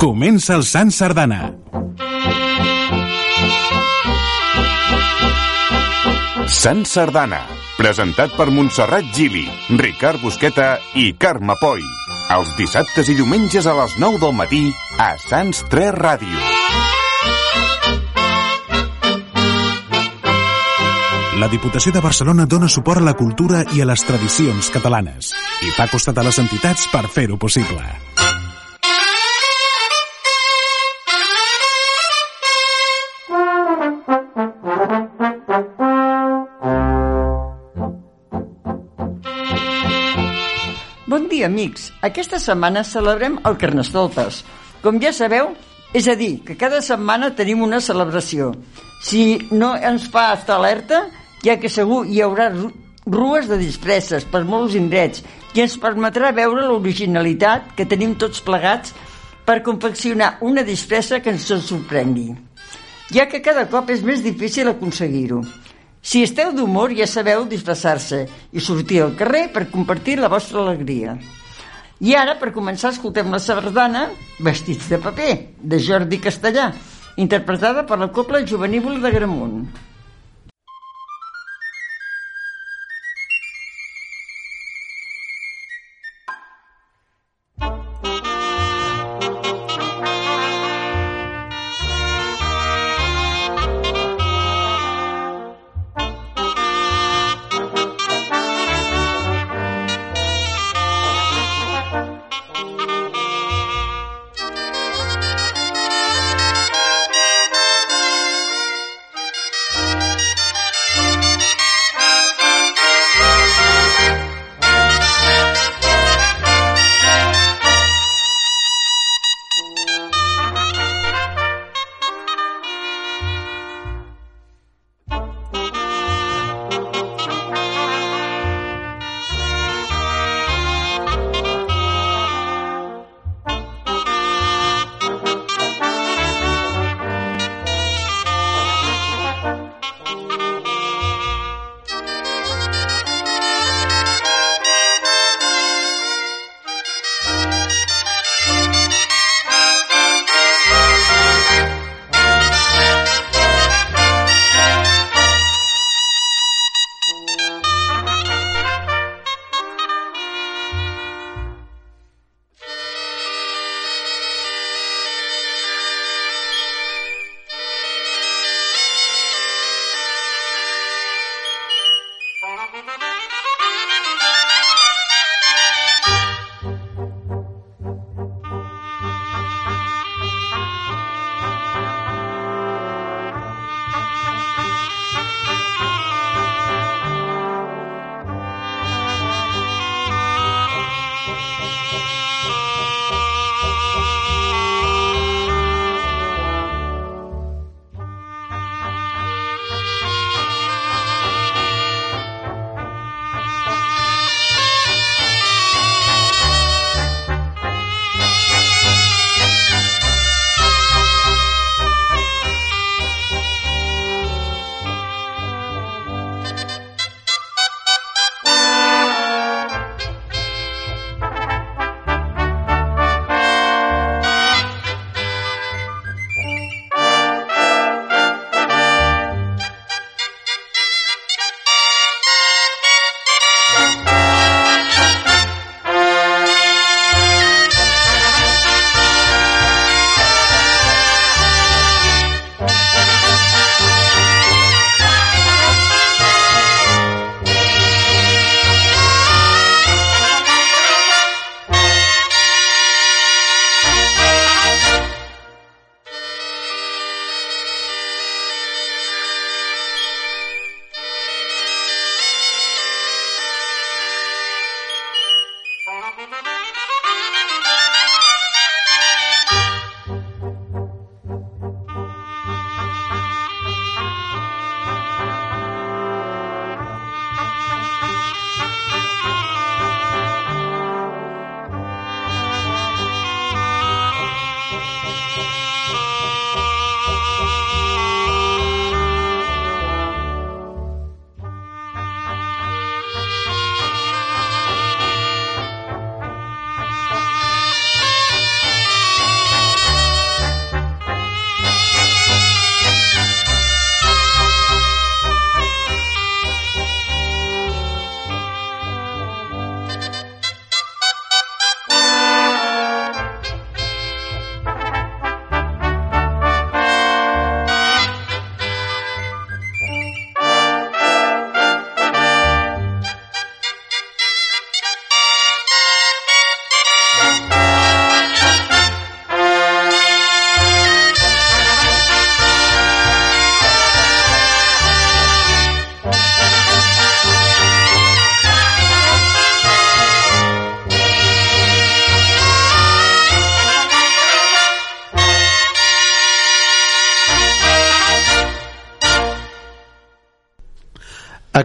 Comença el Sant Sardana. Sant Sardana, presentat per Montserrat Gili, Ricard Busqueta i Carme Poi. Els dissabtes i diumenges a les 9 del matí a Sants 3 Ràdio. La Diputació de Barcelona dona suport a la cultura i a les tradicions catalanes i fa costat a les entitats per fer-ho possible. Amics. Aquesta setmana celebrem el Carnestoltes. Com ja sabeu, és a dir, que cada setmana tenim una celebració. Si no ens fa estar alerta, ja que segur hi haurà ru- rues de disfresses per molts indrets i ens permetrà veure l'originalitat que tenim tots plegats per confeccionar una disfressa que ens sorprengui ja que cada cop és més difícil aconseguir-ho. Si esteu d'humor, ja sabeu disfressar-se i sortir al carrer per compartir la vostra alegria. I ara, per començar, escoltem la sardana Vestits de paper, de Jordi Castellà, interpretada per la Copla Juvenívol de Gramunt.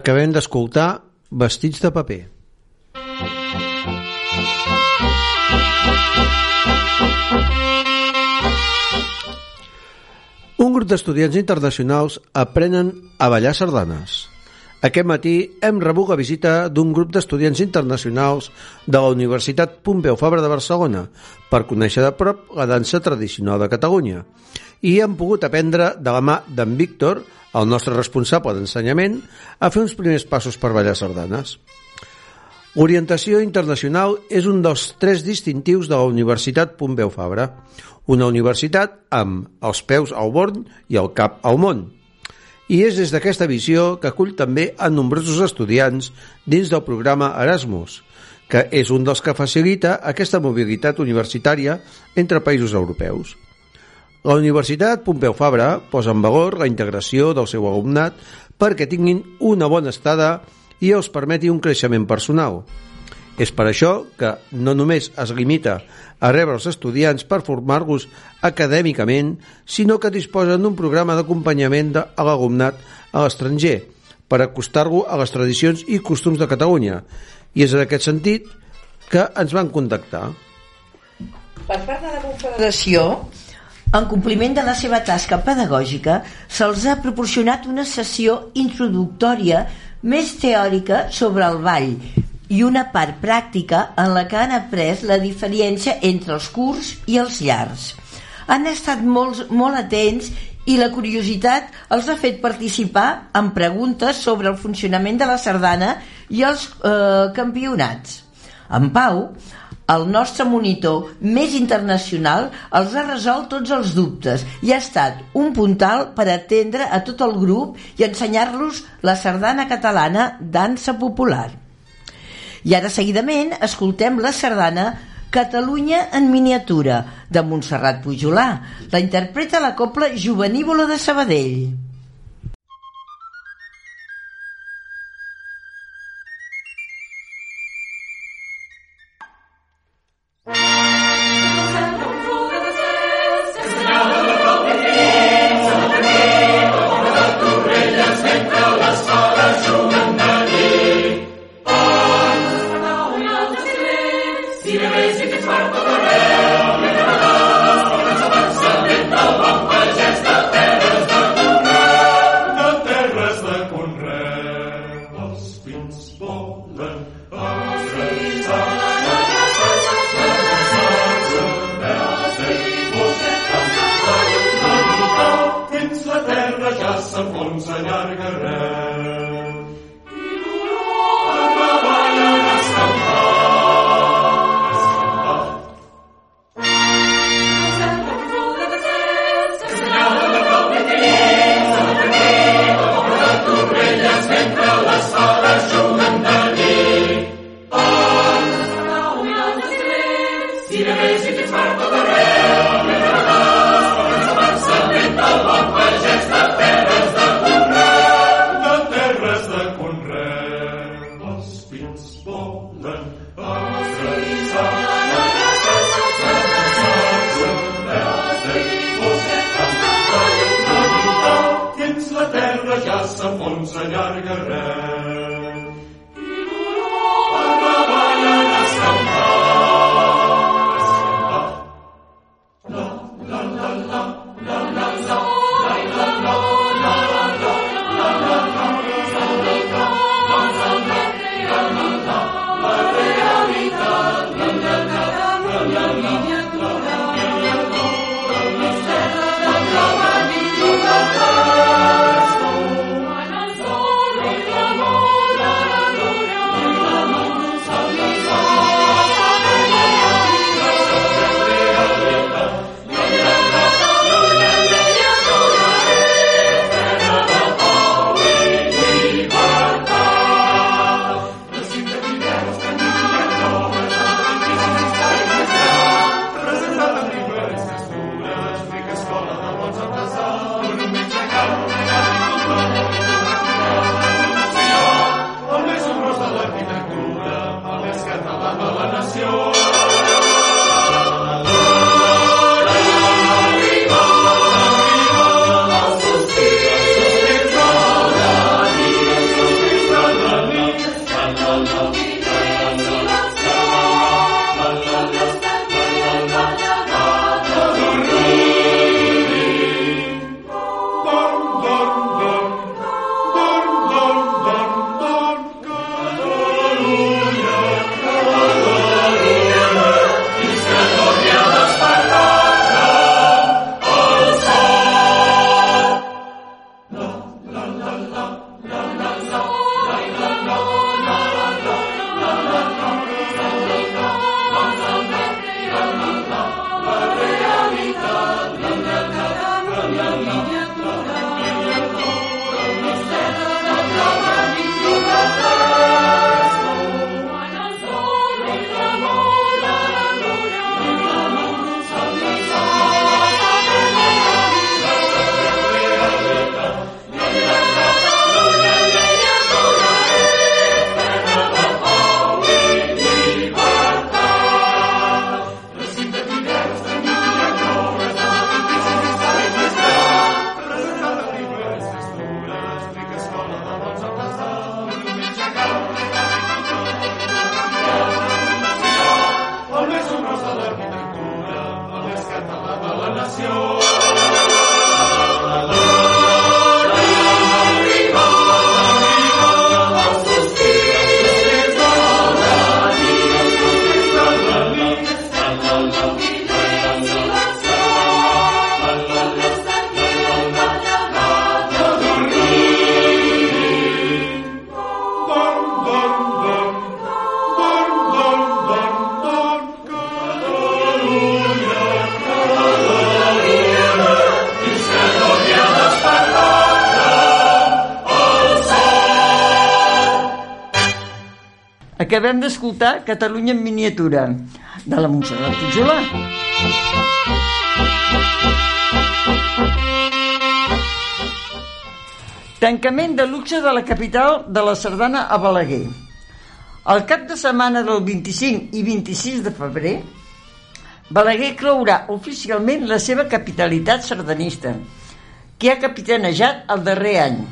Acabem d'escoltar Vestits de paper. Un grup d'estudiants internacionals aprenen a ballar sardanes. Aquest matí hem rebut la visita d'un grup d'estudiants internacionals de la Universitat Pompeu Fabra de Barcelona per conèixer de prop la dansa tradicional de Catalunya i hem pogut aprendre de la mà d'en Víctor, el nostre responsable d'ensenyament, a fer uns primers passos per ballar sardanes. Orientació internacional és un dels tres distintius de la Universitat Pompeu Fabra, una universitat amb els peus al born i el cap al món. I és des d'aquesta visió que acull també a nombrosos estudiants dins del programa Erasmus, que és un dels que facilita aquesta mobilitat universitària entre països europeus. La Universitat Pompeu Fabra posa en valor la integració del seu alumnat perquè tinguin una bona estada i els permeti un creixement personal. És per això que no només es limita a rebre els estudiants per formar-los acadèmicament, sinó que disposen d'un programa d'acompanyament a l'alumnat a l'estranger per acostar-lo a les tradicions i costums de Catalunya. I és en aquest sentit que ens van contactar. Per part de la Confederació, en compliment de la seva tasca pedagògica, se'ls ha proporcionat una sessió introductòria més teòrica sobre el ball i una part pràctica en la que han après la diferència entre els curts i els llargs. Han estat molts, molt atents i la curiositat els ha fet participar en preguntes sobre el funcionament de la sardana i els eh, campionats. En Pau el nostre monitor més internacional els ha resolt tots els dubtes i ha estat un puntal per atendre a tot el grup i ensenyar-los la sardana catalana dansa popular. I ara seguidament escoltem la sardana Catalunya en miniatura de Montserrat Pujolà. La interpreta la copla Juvenívola de Sabadell. Acabem d'escoltar Catalunya en miniatura, de la Montserrat Pujolà. Tancament de luxe de la capital de la Sardana a Balaguer. El cap de setmana del 25 i 26 de febrer, Balaguer clourà oficialment la seva capitalitat sardanista, que ha capitanejat el darrer any,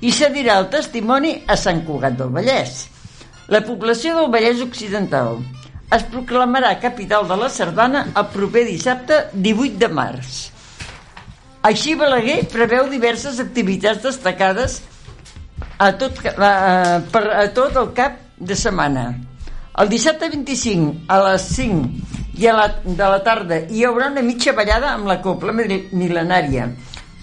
i cedirà el testimoni a Sant Cugat del Vallès. La població del Vallès Occidental es proclamarà capital de la Sardana el proper dissabte 18 de març. Així Balaguer preveu diverses activitats destacades a tot, a, per a tot el cap de setmana. El dissabte 25 a les 5 i a la, de la tarda hi haurà una mitja ballada amb la Copla Milenària.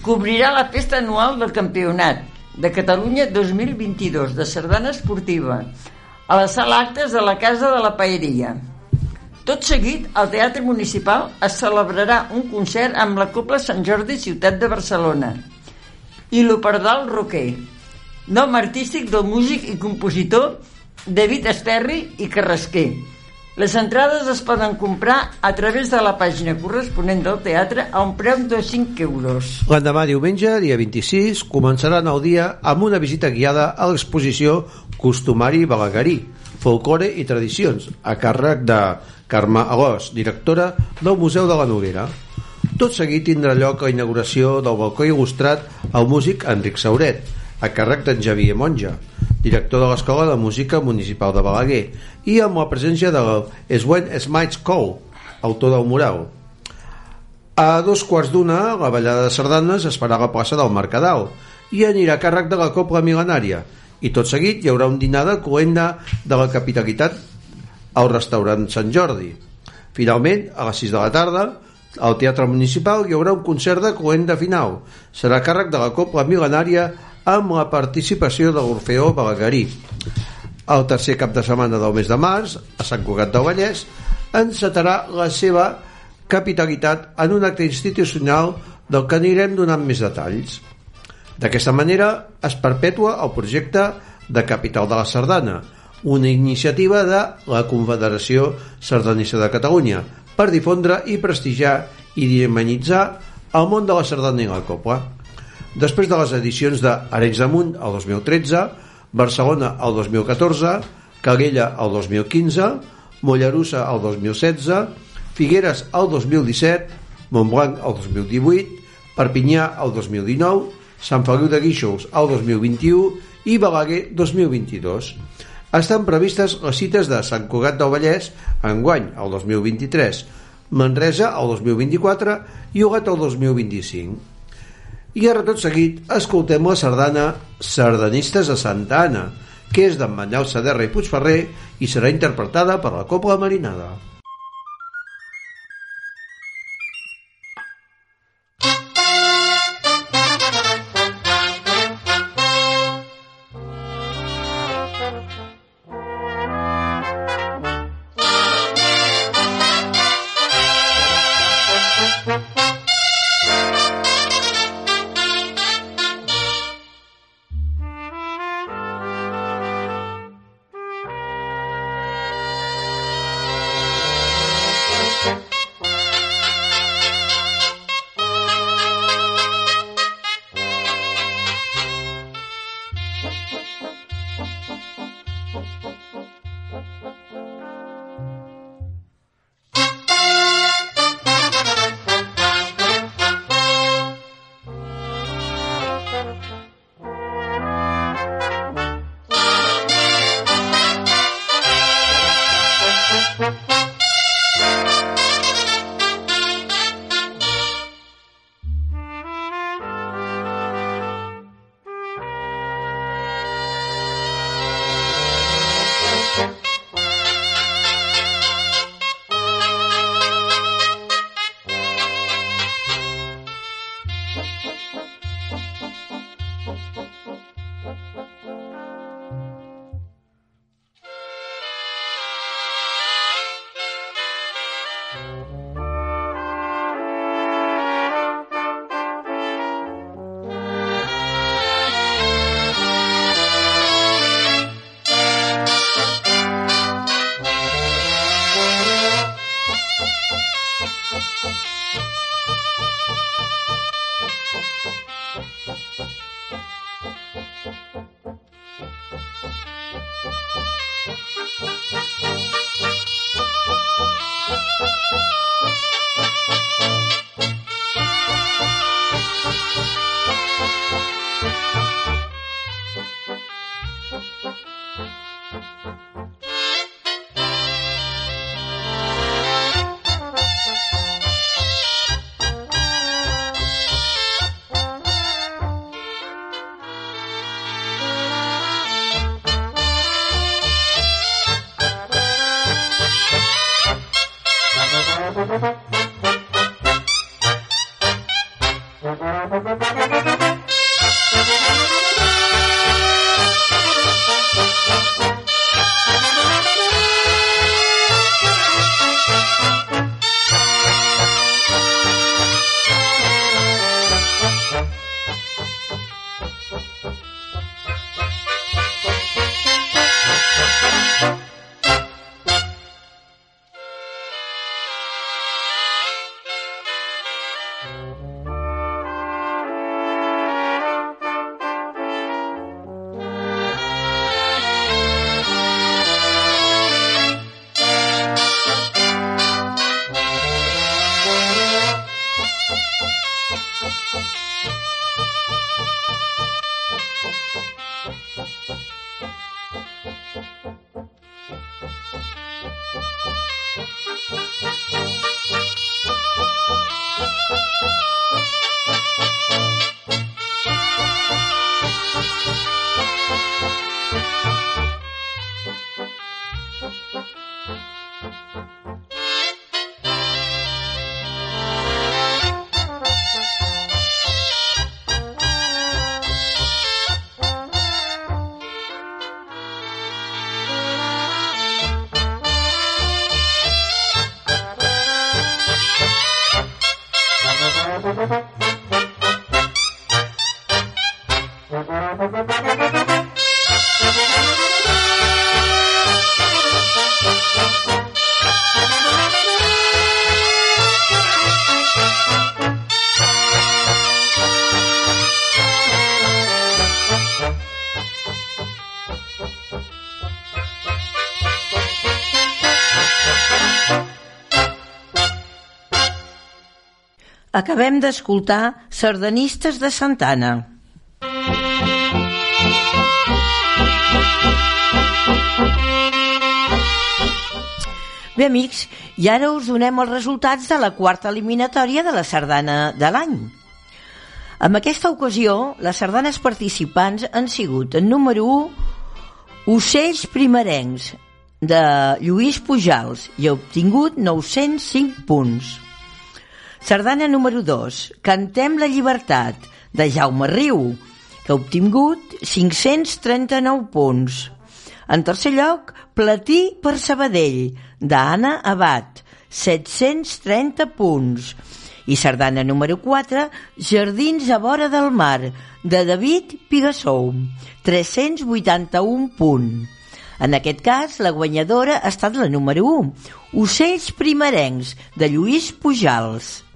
Cobrirà la festa anual del campionat de Catalunya 2022 de sardana esportiva a la sala actes de la Casa de la Paeria. Tot seguit, al Teatre Municipal es celebrarà un concert amb la Copla Sant Jordi Ciutat de Barcelona i l'Operdal Roquer, nom artístic del músic i compositor David Esterri i Carrasquer. Les entrades es poden comprar a través de la pàgina corresponent del teatre a un preu de 5 euros. L'endemà diumenge, dia 26, començaran el dia amb una visita guiada a l'exposició Costumari Balaguerí, Folclore i Tradicions, a càrrec de Carme Alós, directora del Museu de la Noguera. Tot seguit tindrà lloc la inauguració del balcó il·lustrat al músic Enric Sauret, a càrrec d'en Xavier Monja, director de l'Escola de Música Municipal de Balaguer, i amb la presència de Swen Smites Cole, autor del mural. A dos quarts d'una, la ballada de sardanes es farà a la plaça del Mercadal i anirà a càrrec de la Copla Milenària, i tot seguit hi haurà un dinar de coenda de la capitalitat al restaurant Sant Jordi. Finalment, a les 6 de la tarda, al Teatre Municipal hi haurà un concert de coenda final. Serà càrrec de la Copla Milenària amb la participació de l'Orfeó Balaguerí. El tercer cap de setmana del mes de març, a Sant Cugat del Vallès, encetarà la seva capitalitat en un acte institucional del que anirem donant més detalls. D'aquesta manera es perpetua el projecte de Capital de la Sardana, una iniciativa de la Confederació Sardanista de Catalunya per difondre i prestigiar i dinamitzar el món de la sardana i la copla. Després de les edicions de Arenys de Munt el 2013, Barcelona el 2014, Calella el 2015, Mollerussa el 2016, Figueres el 2017, Montblanc el 2018, Perpinyà el 2019, Sant Feliu de Guíxols el 2021 i Balaguer 2022. Estan previstes les cites de Sant Cugat del Vallès enguany el 2023, Manresa el 2024 i Ogat el 2025. I ara tot seguit escoltem la sardana Sardanistes a Santa Anna, que és d'en Manel Saderra i Puigferrer i serà interpretada per la Copla Marinada. Acabem d'escoltar Sardanistes de Santana. Bé, amics, i ara us donem els resultats de la quarta eliminatòria de la sardana de l'any. En aquesta ocasió, les sardanes participants han sigut en número 1 Ocells primerencs de Lluís Pujals i ha obtingut 905 punts. Sardana número 2 Cantem la llibertat de Jaume Riu que ha obtingut 539 punts. En tercer lloc, Platí per Sabadell, d'Anna Abad, 730 punts. I sardana número 4, Jardins a vora del mar, de David Pigassou, 381 punts. En aquest cas, la guanyadora ha estat la número 1, Ocells primerencs, de Lluís Pujals.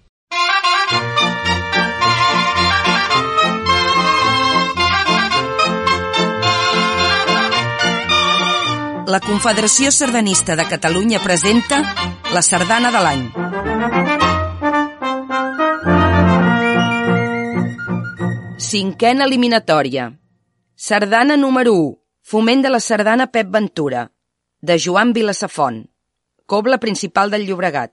La Confederació Sardanista de Catalunya presenta la Sardana de l'any. Cinquena eliminatòria. Sardana número 1. Foment de la sardana Pep Ventura, de Joan Vilasafont. Cobla principal del Llobregat.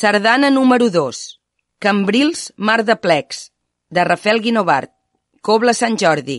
Sardana número 2. Cambrils, Mar de Plecs, de Rafael Guinovart. Cobla Sant Jordi.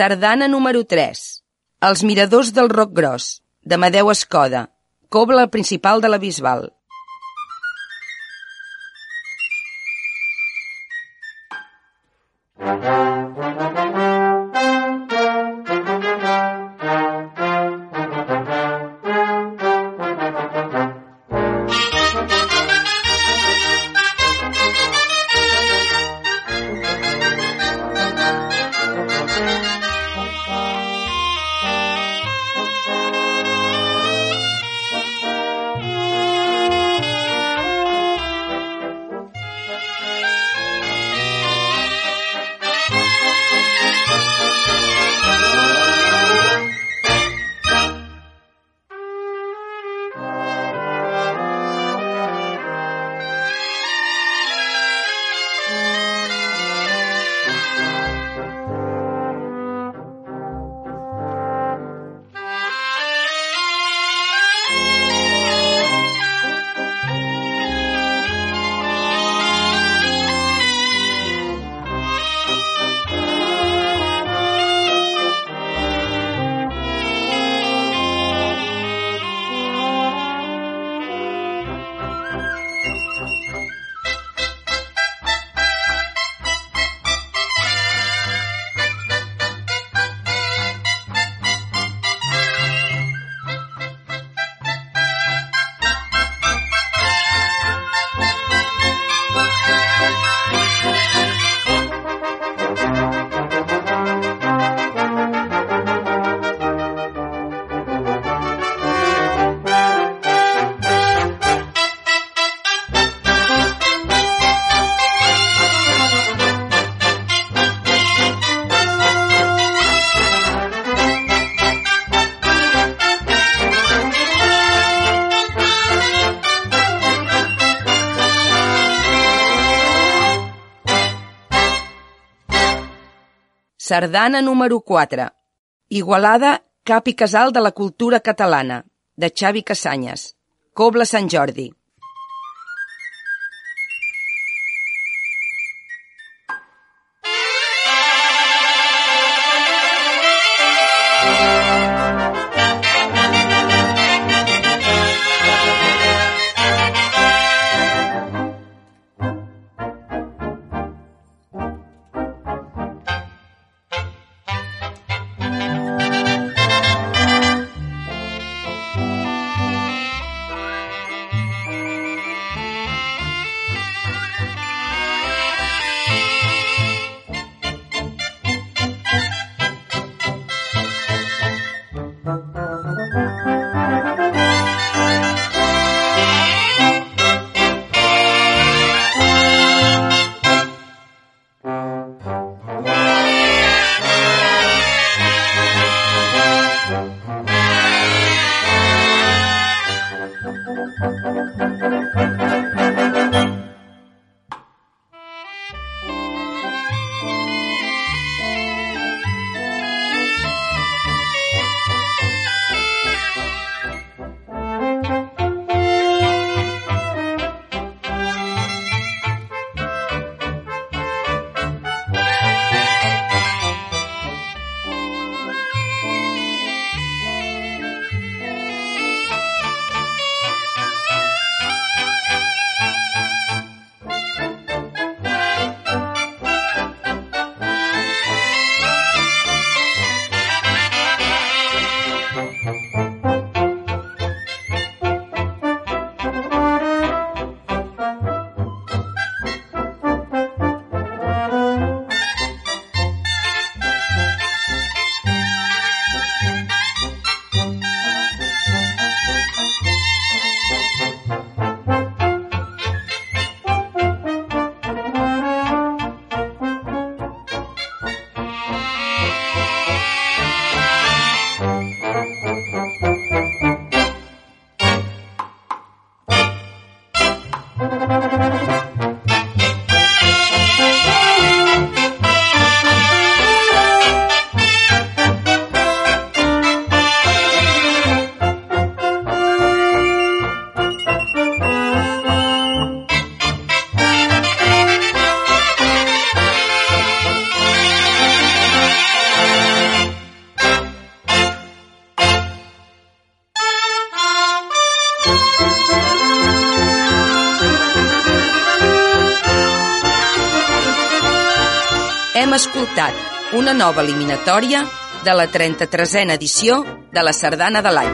Sardana número 3. Els miradors del Roc Gros, d'Amadeu Escoda. Cobla principal de la Bisbal. Sardana número 4. Igualada, cap i casal de la cultura catalana, de Xavi Casanyes. Cobla Sant Jordi. Hem escoltat una nova eliminatòria de la 33a edició de la Sardana de l'any.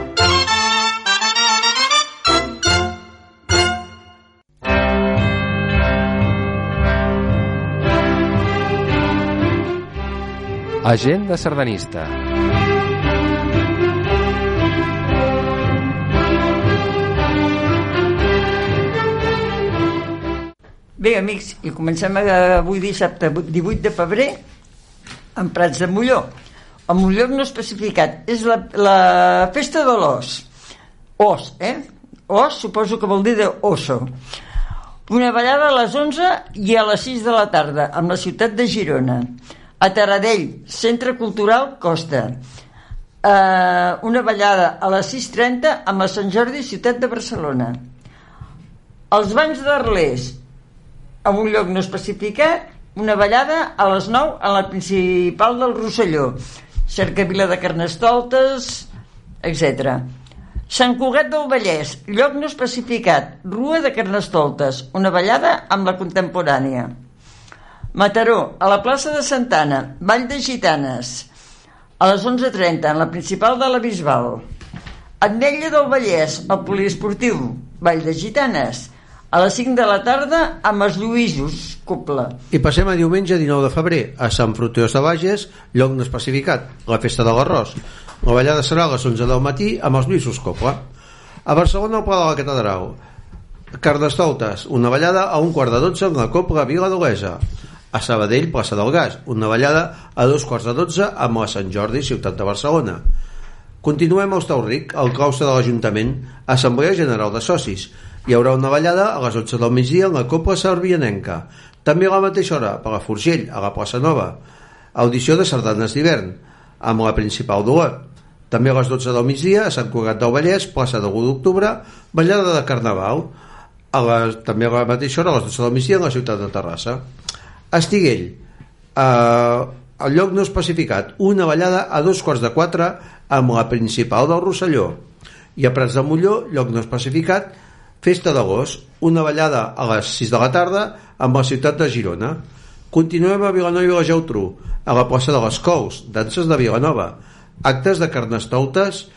Agenda sardanista. Bé, amics, i comencem eh, avui dissabte 18 de febrer en Prats de Molló. El Molló no especificat. És la, la festa de l'os. Os, eh? Os suposo que vol dir de oso. Una ballada a les 11 i a les 6 de la tarda, amb la ciutat de Girona. A Taradell, Centre Cultural Costa. Uh, una ballada a les 6.30 amb la Sant Jordi, ciutat de Barcelona. Els banys d'Arlers, a un lloc no especificat, una ballada a les 9 a la principal del Rosselló, Cercavila de Carnestoltes, etc. Sant Cugat del Vallès, lloc no especificat, Rua de Carnestoltes, una ballada amb la contemporània. Mataró, a la plaça de Santana, Vall de Gitanes, a les 11.30, en la principal de la Bisbal. Ametlla del Vallès, al poliesportiu, Vall de Gitanes, a les 5 de la tarda amb els Lluïsos, Copla. I passem a diumenge 19 de febrer a Sant Fructuós de Bages, lloc no especificat, la festa de l'arròs. La ballada serà a les 11 del matí amb els Lluïsos Copla. A Barcelona, al Pla de la Catedral. Carnestoltes, una ballada a un quart de 12 en la Copla Vila d'Olesa. A Sabadell, plaça del Gas, una ballada a dos quarts de 12 amb la Sant Jordi, ciutat de Barcelona. Continuem a Hostalric, al claustre de l'Ajuntament, Assemblea General de Socis. Hi haurà una ballada a les 11 del migdia en la Copla Sarbianenca. També a la mateixa hora, per la Forgell, a la plaça Nova. Audició de sardanes d'hivern, amb la principal d'Olot. També a les 12 del migdia, a Sant Cugat del Vallès, plaça de 1 d'octubre, ballada de Carnaval. A les, també a la mateixa hora, a les 12 del migdia, en la ciutat de Terrassa. Estiguell, eh, el lloc no especificat, una ballada a dos quarts de quatre amb la principal del Rosselló. I a Prats de Molló, lloc no especificat, Festa d'agost, una ballada a les 6 de la tarda amb la ciutat de Girona. Continuem a Vilanova i la Geltrú, a la plaça de les Cols, danses de Vilanova, actes de carnestoltes,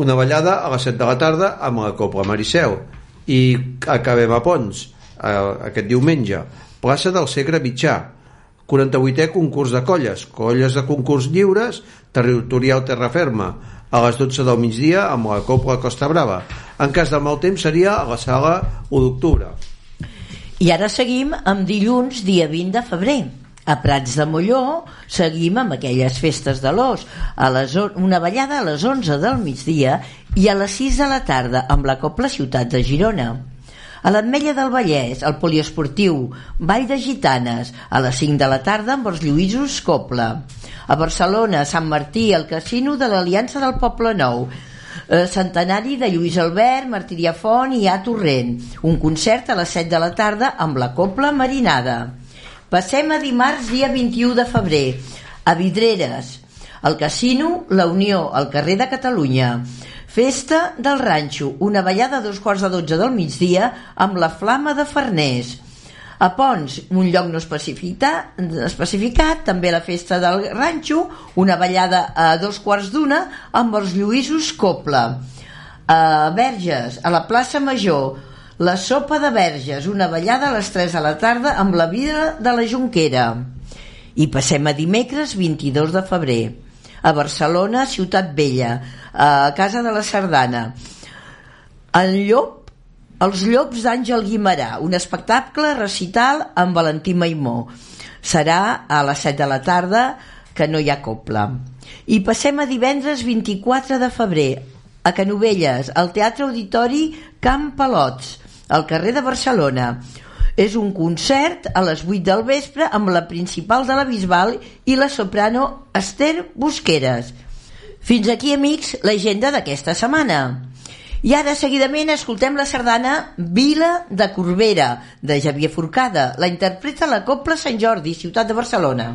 una ballada a les 7 de la tarda amb la Copla Maricel i acabem a Pons aquest diumenge plaça del Segre Mitjà 48è concurs de colles colles de concurs lliures territorial terra ferma a les 12 del migdia amb la Copla Costa Brava en cas de mal temps seria a la sala 1 d'octubre I ara seguim amb dilluns, dia 20 de febrer. A Prats de Molló seguim amb aquelles festes de l'os. A les, una ballada a les 11 del migdia i a les 6 de la tarda amb la Copla Ciutat de Girona. A l'Ametlla del Vallès, al Poliesportiu, Vall de Gitanes, a les 5 de la tarda amb els Lluïsos Copla. A Barcelona, Sant Martí, al Casino de l'Aliança del Poble Nou, eh, centenari de Lluís Albert, Martirià Font i A Torrent. Un concert a les 7 de la tarda amb la Copla Marinada. Passem a dimarts, dia 21 de febrer, a Vidreres, al Casino La Unió, al carrer de Catalunya. Festa del Ranxo, una ballada a dos quarts de dotze del migdia amb la Flama de Farners. A Pons, un lloc no especificat, també la festa del ranxo, una ballada a dos quarts d'una amb els Lluïsos Copla. A Verges, a la plaça Major, la sopa de Verges, una ballada a les 3 de la tarda amb la vida de la Junquera. I passem a dimecres 22 de febrer, a Barcelona, Ciutat Vella, a Casa de la Sardana. El llop els llops d'Àngel Guimarà, un espectacle recital amb Valentí Maimó. Serà a les 7 de la tarda, que no hi ha copla. I passem a divendres 24 de febrer, a Canovelles, al Teatre Auditori Camp Palots, al carrer de Barcelona. És un concert a les 8 del vespre amb la principal de la Bisbal i la soprano Esther Busqueres. Fins aquí, amics, l'agenda d'aquesta setmana. I ara, seguidament, escoltem la sardana Vila de Corbera, de Javier Forcada. La interpreta la Copla Sant Jordi, ciutat de Barcelona.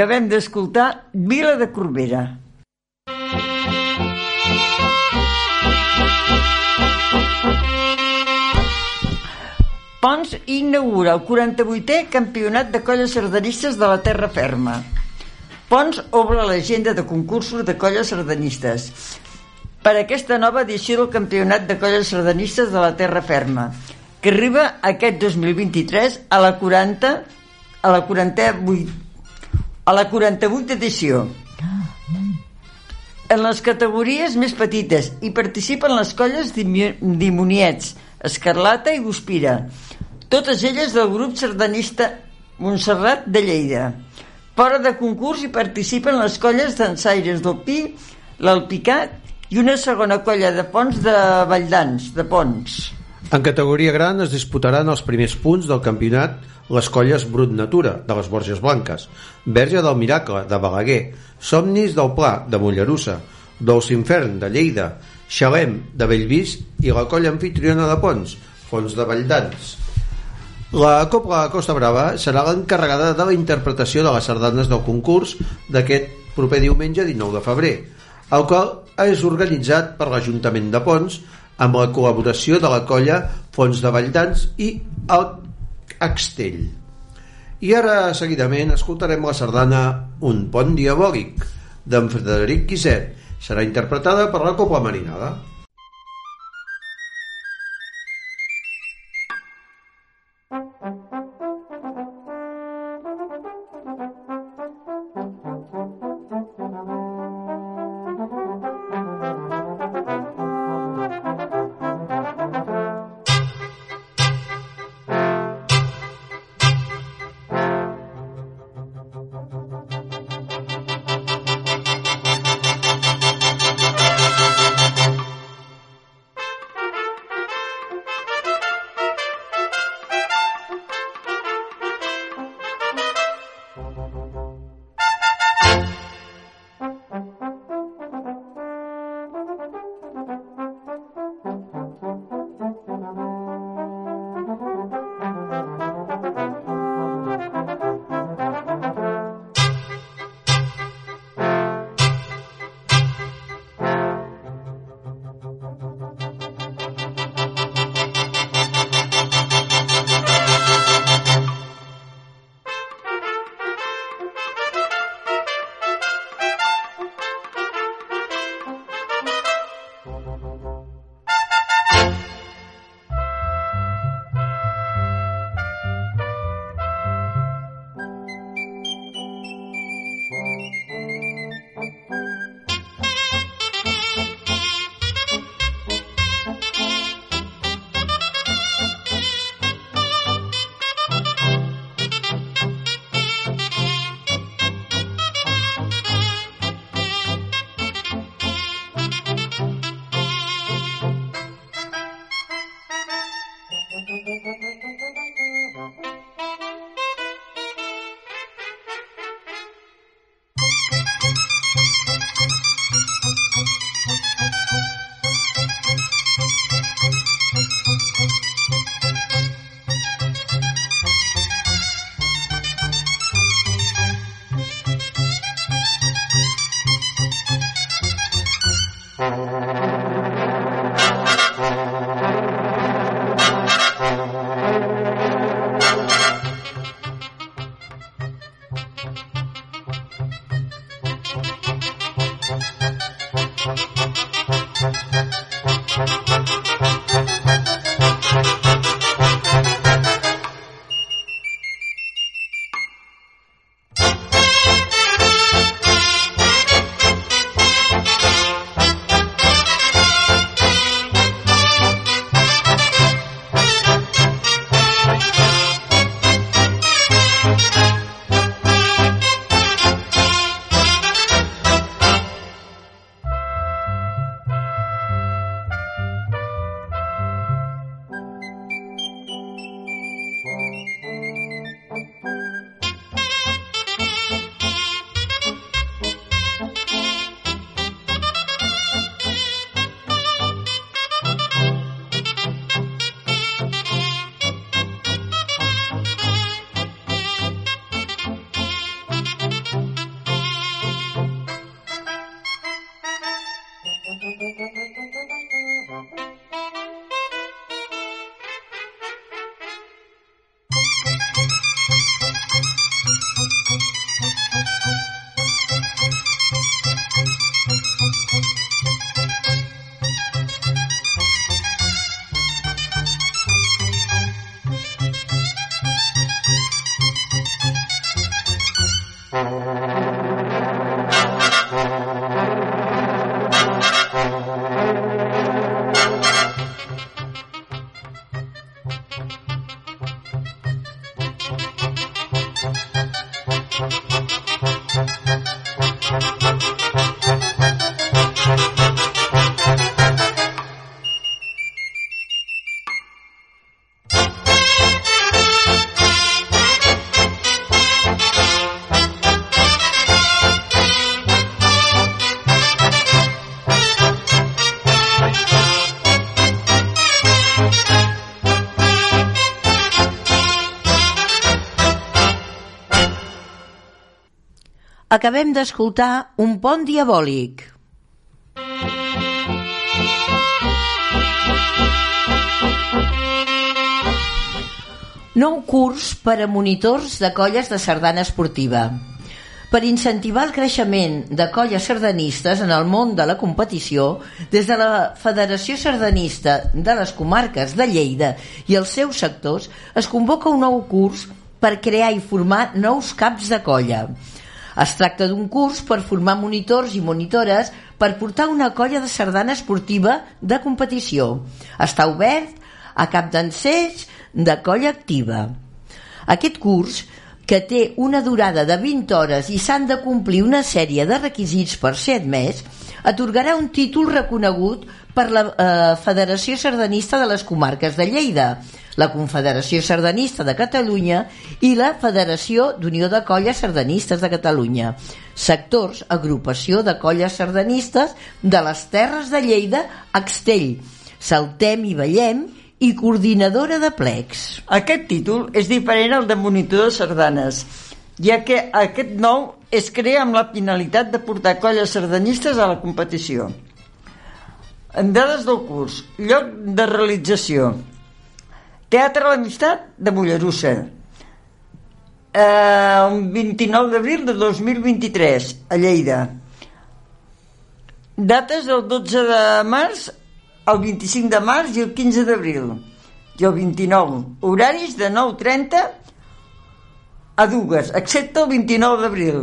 Acabem d'escoltar Vila de Corbera. Pons inaugura el 48è Campionat de Colles Sardanistes de la Terra Ferma. Pons obre l'agenda de concursos de colles sardanistes per aquesta nova edició del Campionat de Colles Sardanistes de la Terra Ferma, que arriba aquest 2023 a la 40 a la 48 a la 48 edició. En les categories més petites hi participen les colles d'Imoniets, Escarlata i Guspira, totes elles del grup sardanista Montserrat de Lleida. Fora de concurs hi participen les colles d'ensaires del Pi, l'Alpicat i una segona colla de ponts de Valldans, de Pons. En categoria gran es disputaran els primers punts del campionat les colles Brut Natura, de les Borges Blanques, Verge del Miracle, de Balaguer, Somnis del Pla, de Mollerussa, Dolç Infern, de Lleida, Xalem, de Bellvís i la colla anfitriona de Pons, Fons de Valldans. La Copla Costa Brava serà l'encarregada de la interpretació de les sardanes del concurs d'aquest proper diumenge 19 de febrer, el qual és organitzat per l'Ajuntament de Pons amb la col·laboració de la colla Fons de Valldans i el Axtell. I ara, seguidament, escoltarem la sardana Un pont diabòlic, d'en Frederic Guiset. Serà interpretada per la Copla Marinada. Acabem d'escoltar un pont diabòlic. Nou curs per a monitors de colles de sardana esportiva. Per incentivar el creixement de colles sardanistes en el món de la competició, des de la Federació Sardanista de les Comarques de Lleida i els seus sectors es convoca un nou curs per crear i formar nous caps de colla. Es tracta d'un curs per formar monitors i monitores per portar una colla de sardana esportiva de competició. Està obert a cap d'enceig de colla activa. Aquest curs, que té una durada de 20 hores i s'han de complir una sèrie de requisits per ser admès, atorgarà un títol reconegut per la eh, Federació Sardanista de les Comarques de Lleida, la Confederació Sardanista de Catalunya i la Federació d'Unió de Colles Sardanistes de Catalunya, sectors, agrupació de colles sardanistes de les Terres de Lleida, Extell, Saltem i Vallem i coordinadora de plecs. Aquest títol és diferent al de monitor de sardanes, ja que aquest nou es crea amb la finalitat de portar colles sardanistes a la competició. En dades del curs, lloc de realització. Teatre L'Amistat de Mollerussa. Eh, el 29 d'abril de 2023, a Lleida. Dates del 12 de març el 25 de març i el 15 d'abril i el 29 horaris de 9.30 a dues excepte el 29 d'abril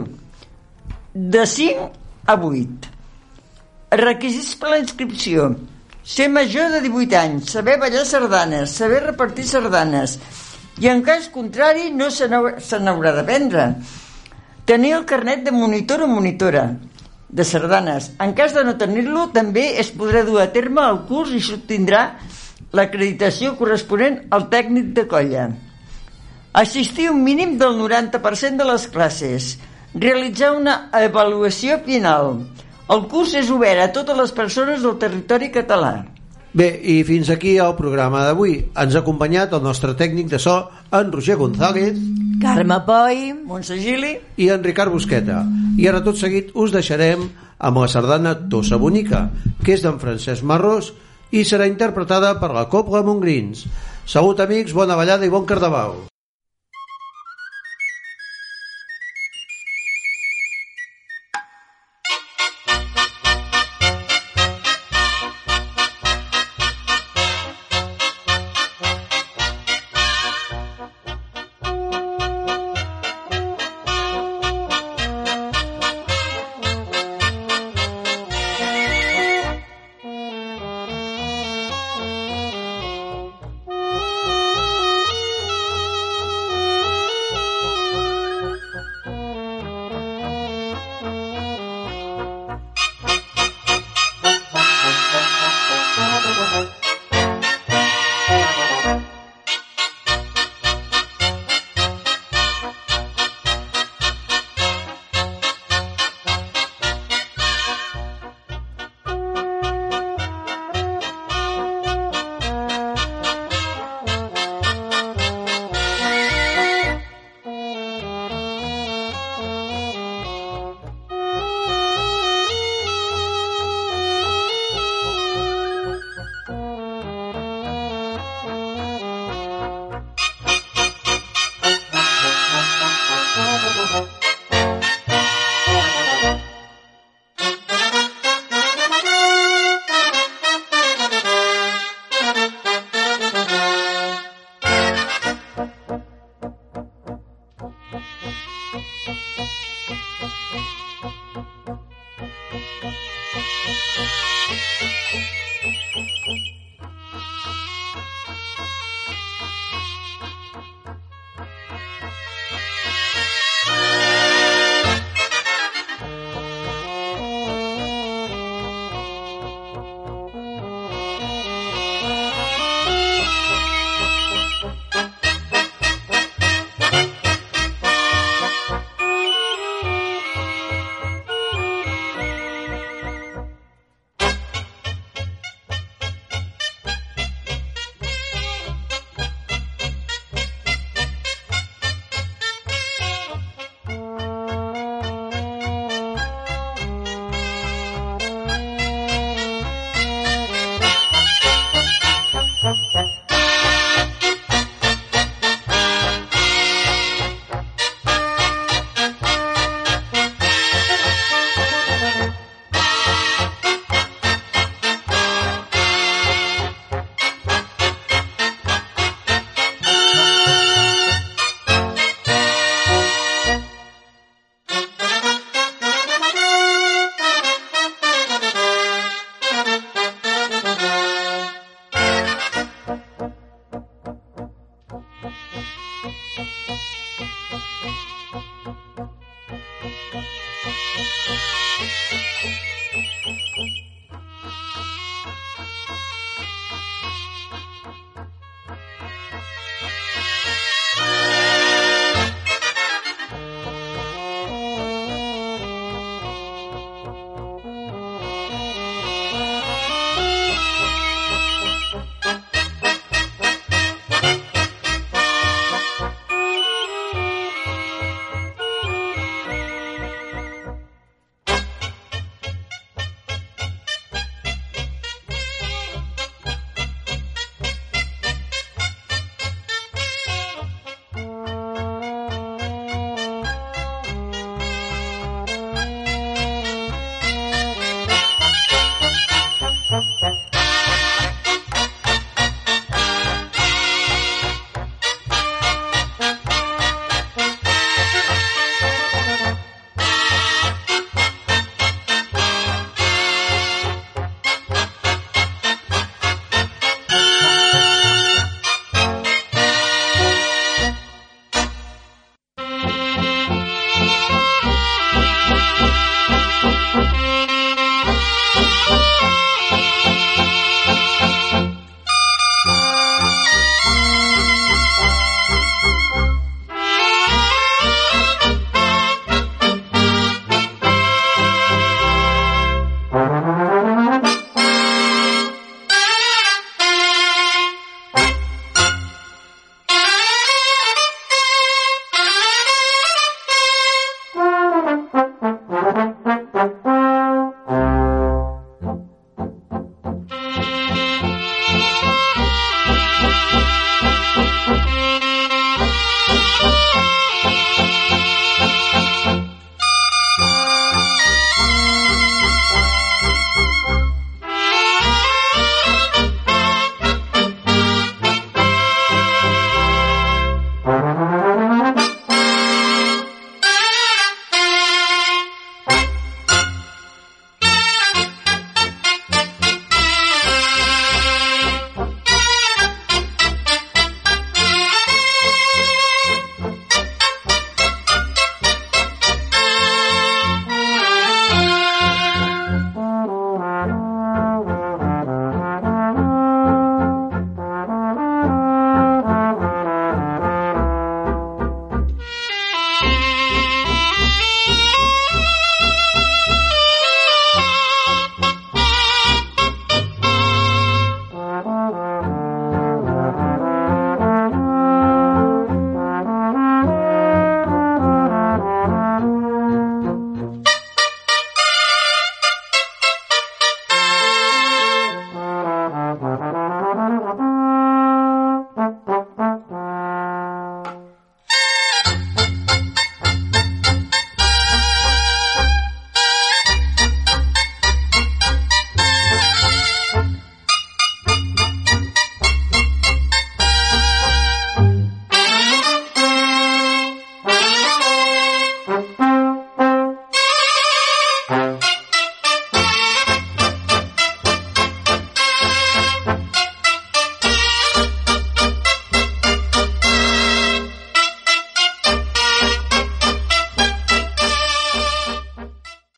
de 5 a 8 requisits per la inscripció ser major de 18 anys saber ballar sardanes saber repartir sardanes i en cas contrari no se n'haurà de prendre tenir el carnet de monitor o monitora de sardanes. En cas de no tenir-lo, també es podrà dur a terme el curs i s'obtindrà l'acreditació corresponent al tècnic de colla. Assistir un mínim del 90% de les classes. Realitzar una avaluació final. El curs és obert a totes les persones del territori català. Bé, i fins aquí el programa d'avui. Ens ha acompanyat el nostre tècnic de so, en Roger González, Carme Poi, Montse Gili, i en Ricard Busqueta. I ara tot seguit us deixarem amb la sardana Tossa Bonica, que és d'en Francesc Marrós i serà interpretada per la Copla Montgrins. Salut amics, bona ballada i bon carnaval.